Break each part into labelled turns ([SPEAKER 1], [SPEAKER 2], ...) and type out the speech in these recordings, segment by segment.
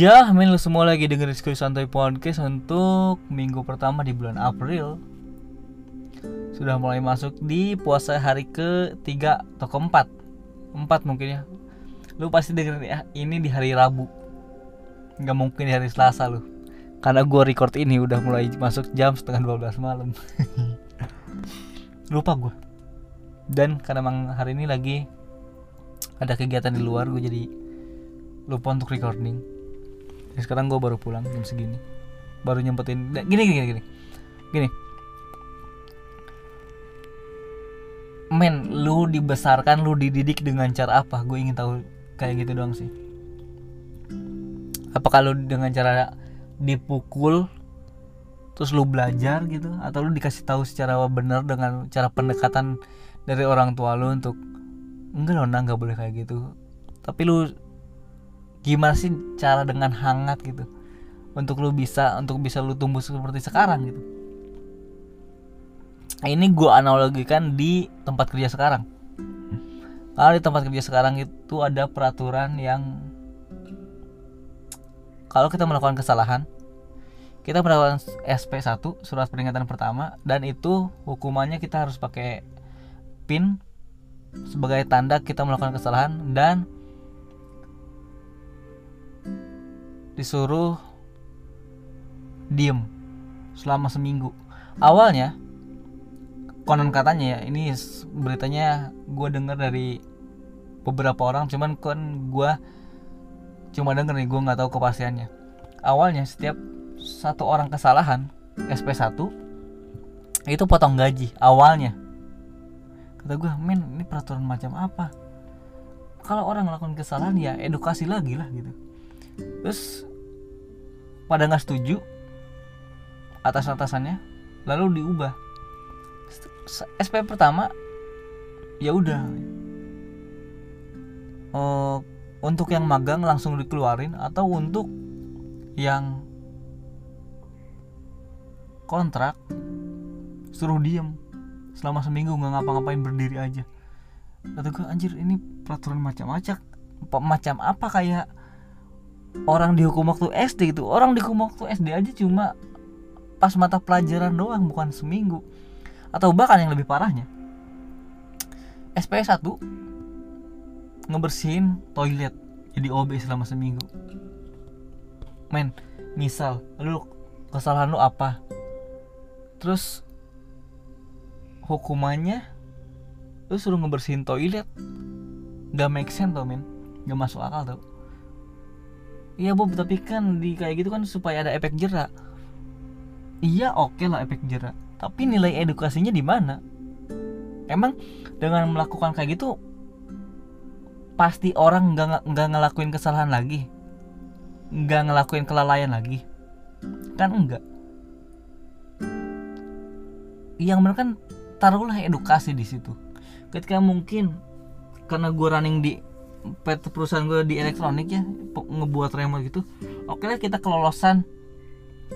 [SPEAKER 1] Ya, men lu semua lagi dengerin Diskusi Santai Podcast untuk minggu pertama di bulan April. Sudah mulai masuk di puasa hari ke-3 atau ke-4 4 mungkin ya. Lu pasti dengerin ya, ini di hari Rabu. Nggak mungkin di hari Selasa lu. Karena gue record ini udah mulai masuk jam setengah 12 malam. Lupa gue Dan karena emang hari ini lagi ada kegiatan di luar gue jadi lupa untuk recording Ya, sekarang gue baru pulang jam segini. Baru nyempetin gini gini gini. Gini. Men lu dibesarkan lu dididik dengan cara apa? Gue ingin tahu kayak gitu doang sih. Apa kalau dengan cara dipukul terus lu belajar gitu? Atau lu dikasih tahu secara benar dengan cara pendekatan dari orang tua lu untuk enggak loh nggak boleh kayak gitu. Tapi lu gimana sih cara dengan hangat gitu? Untuk lu bisa untuk bisa lu tumbuh seperti sekarang gitu. Ini gue analogikan di tempat kerja sekarang. Kalau di tempat kerja sekarang itu ada peraturan yang kalau kita melakukan kesalahan kita melakukan SP1 surat peringatan pertama dan itu hukumannya kita harus pakai pin sebagai tanda kita melakukan kesalahan dan disuruh diem selama seminggu. Awalnya konon katanya ya ini beritanya gue dengar dari beberapa orang cuman kan gue cuma denger nih gue nggak tahu kepastiannya. Awalnya setiap satu orang kesalahan SP1 itu potong gaji awalnya. Kata gue men ini peraturan macam apa? Kalau orang melakukan kesalahan ya edukasi lagi lah gitu. Terus pada nggak setuju atas atasannya lalu diubah. SP pertama ya udah. Eh, untuk yang magang langsung dikeluarin atau untuk yang kontrak suruh diem selama seminggu nggak ngapa-ngapain berdiri aja. Kata gue anjir ini peraturan macam-macam macam apa kayak orang dihukum waktu SD gitu. Orang dihukum waktu SD aja cuma pas mata pelajaran doang bukan seminggu. Atau bahkan yang lebih parahnya SPS 1 ngebersihin toilet jadi OB selama seminggu. Men misal lu kesalahan lu apa? Terus hukumannya lu suruh ngebersihin toilet. Gak make sense tau men. Gak masuk akal tau Iya Bob tapi kan di kayak gitu kan supaya ada efek jerak. Iya oke lah efek jerak. Tapi nilai edukasinya di mana? Emang dengan melakukan kayak gitu pasti orang nggak nggak ngelakuin kesalahan lagi, nggak ngelakuin kelalaian lagi, kan enggak. Yang benar kan taruhlah edukasi di situ. Ketika mungkin karena gue running di PT perusahaan gue di elektronik ya ngebuat remote gitu. Oke lah kita kelolosan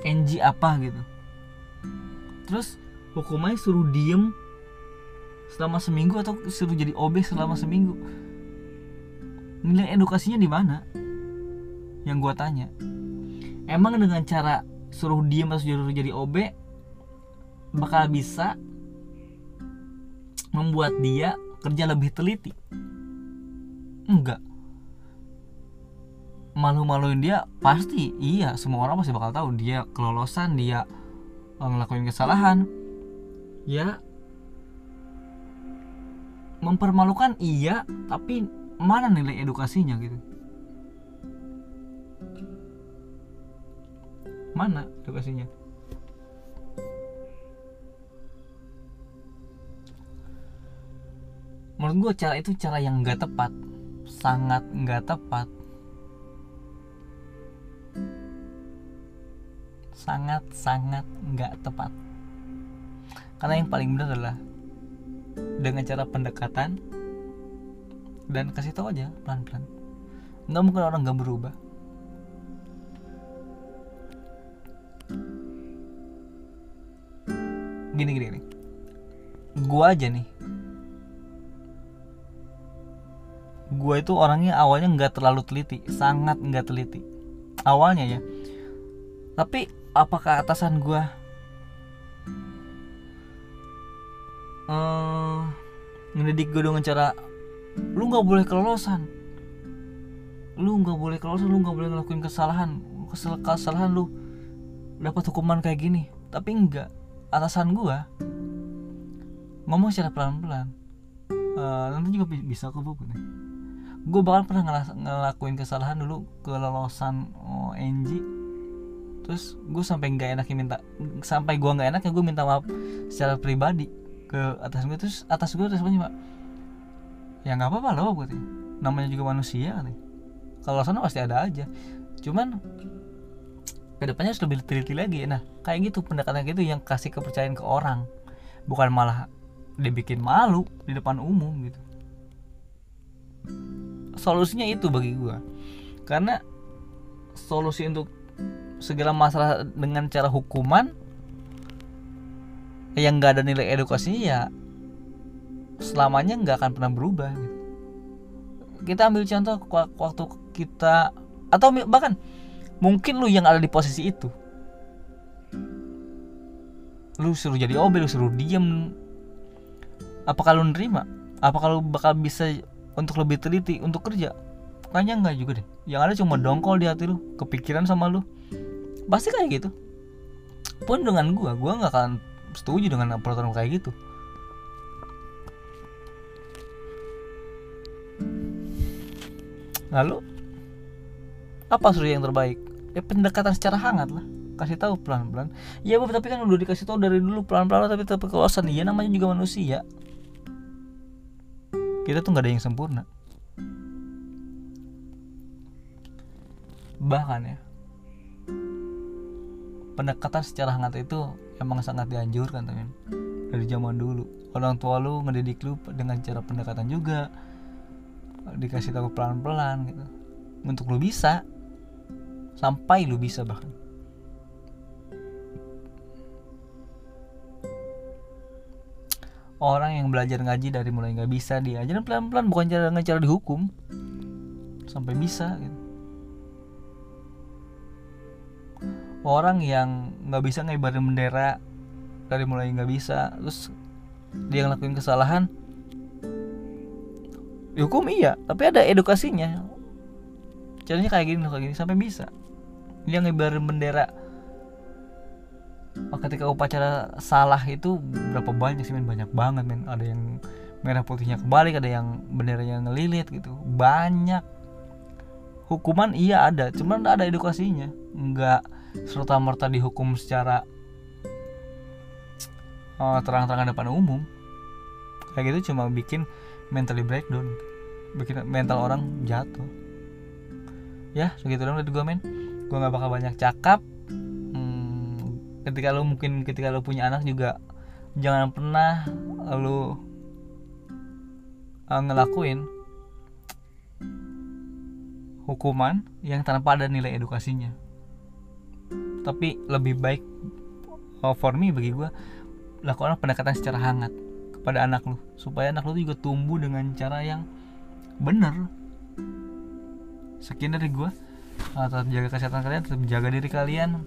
[SPEAKER 1] NG apa gitu. Terus hukumannya suruh diem selama seminggu atau suruh jadi OB selama seminggu. Nilai edukasinya di mana? Yang gue tanya. Emang dengan cara suruh diem atau suruh jadi OB bakal bisa membuat dia kerja lebih teliti enggak. Malu-maluin dia pasti iya semua orang pasti bakal tahu dia kelolosan dia eh, ngelakuin kesalahan. Ya. Mempermalukan iya tapi mana nilai edukasinya gitu? Mana edukasinya? Menurut gue cara itu cara yang nggak tepat sangat nggak tepat. Sangat sangat nggak tepat. Karena yang paling benar adalah dengan cara pendekatan dan kasih tahu aja pelan pelan nggak mungkin orang nggak berubah. Gini gini gini. Gua aja nih gue itu orangnya awalnya nggak terlalu teliti sangat nggak teliti. Awalnya ya. Tapi apakah atasan gue uh, ngedidik gue dengan cara lu nggak boleh kelolosan. Lu nggak boleh kelolosan lu nggak boleh ngelakuin kesalahan. Kesal kesalahan lu dapat hukuman kayak gini. Tapi enggak atasan gue ngomong secara pelan-pelan. Uh, nanti juga bisa kok bu gue bakal pernah ngelakuin kesalahan dulu kelolosan oh, terus gue sampai nggak enaknya minta sampai gue nggak enaknya gue minta maaf secara pribadi ke atas gue terus atas gue terus pak ya nggak apa-apa loh gue namanya juga manusia nih kalau sana pasti ada aja. Cuman ke depannya harus lebih teliti lagi. Nah kayak gitu pendekatan gitu yang kasih kepercayaan ke orang. Bukan malah dibikin malu di depan umum gitu solusinya itu bagi gue karena solusi untuk segala masalah dengan cara hukuman yang nggak ada nilai edukasinya ya selamanya nggak akan pernah berubah gitu. kita ambil contoh waktu kita atau bahkan mungkin lu yang ada di posisi itu lu suruh jadi OB lu suruh diem apakah lu nerima apakah lu bakal bisa untuk lebih teliti untuk kerja. Kayaknya enggak juga deh. Yang ada cuma dongkol di hati lu kepikiran sama lu. Pasti kayak gitu. Pun dengan gua gua nggak akan setuju dengan peraturan kayak gitu. Lalu apa suruh yang terbaik? Ya pendekatan secara hangat lah. Kasih tahu pelan-pelan. Ya tapi kan udah dikasih tahu dari dulu pelan-pelan tapi tetap kelosan iya namanya juga manusia kita tuh nggak ada yang sempurna. Bahkan ya pendekatan secara hangat itu emang sangat dianjurkan temen dari zaman dulu. Orang tua lu ngedidik lu dengan cara pendekatan juga. Dikasih tahu pelan-pelan gitu. Untuk lu bisa. Sampai lu bisa bahkan orang yang belajar ngaji dari mulai nggak bisa diajarin pelan-pelan bukan cara dengan cara dihukum. Sampai bisa gitu. orang yang nggak bisa ngibarin bendera dari mulai nggak bisa terus dia ngelakuin kesalahan dihukum iya. Tapi ada edukasinya. Caranya kayak gini kayak gini sampai bisa. Dia ngibarin bendera ketika upacara salah itu berapa banyak sih men? Banyak banget men. Ada yang merah putihnya kebalik ada yang benderanya ngelilit gitu. Banyak. Hukuman iya ada. Cuman ada edukasinya. Nggak serta merta dihukum secara uh, terang-terangan depan umum. Kayak gitu cuma bikin mentally breakdown. Bikin mental orang jatuh. Ya segitu dong dari gue men. Gue nggak bakal banyak cakap ketika lo mungkin ketika lo punya anak juga jangan pernah lo uh, ngelakuin hukuman yang tanpa ada nilai edukasinya. Tapi lebih baik uh, for me bagi gue lakukan pendekatan secara hangat kepada anak lo supaya anak lo juga tumbuh dengan cara yang benar sekian dari gue uh, tetap jaga kesehatan kalian tetap jaga diri kalian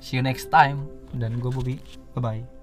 [SPEAKER 1] see you next time. Dan gue Bobby. Bye bye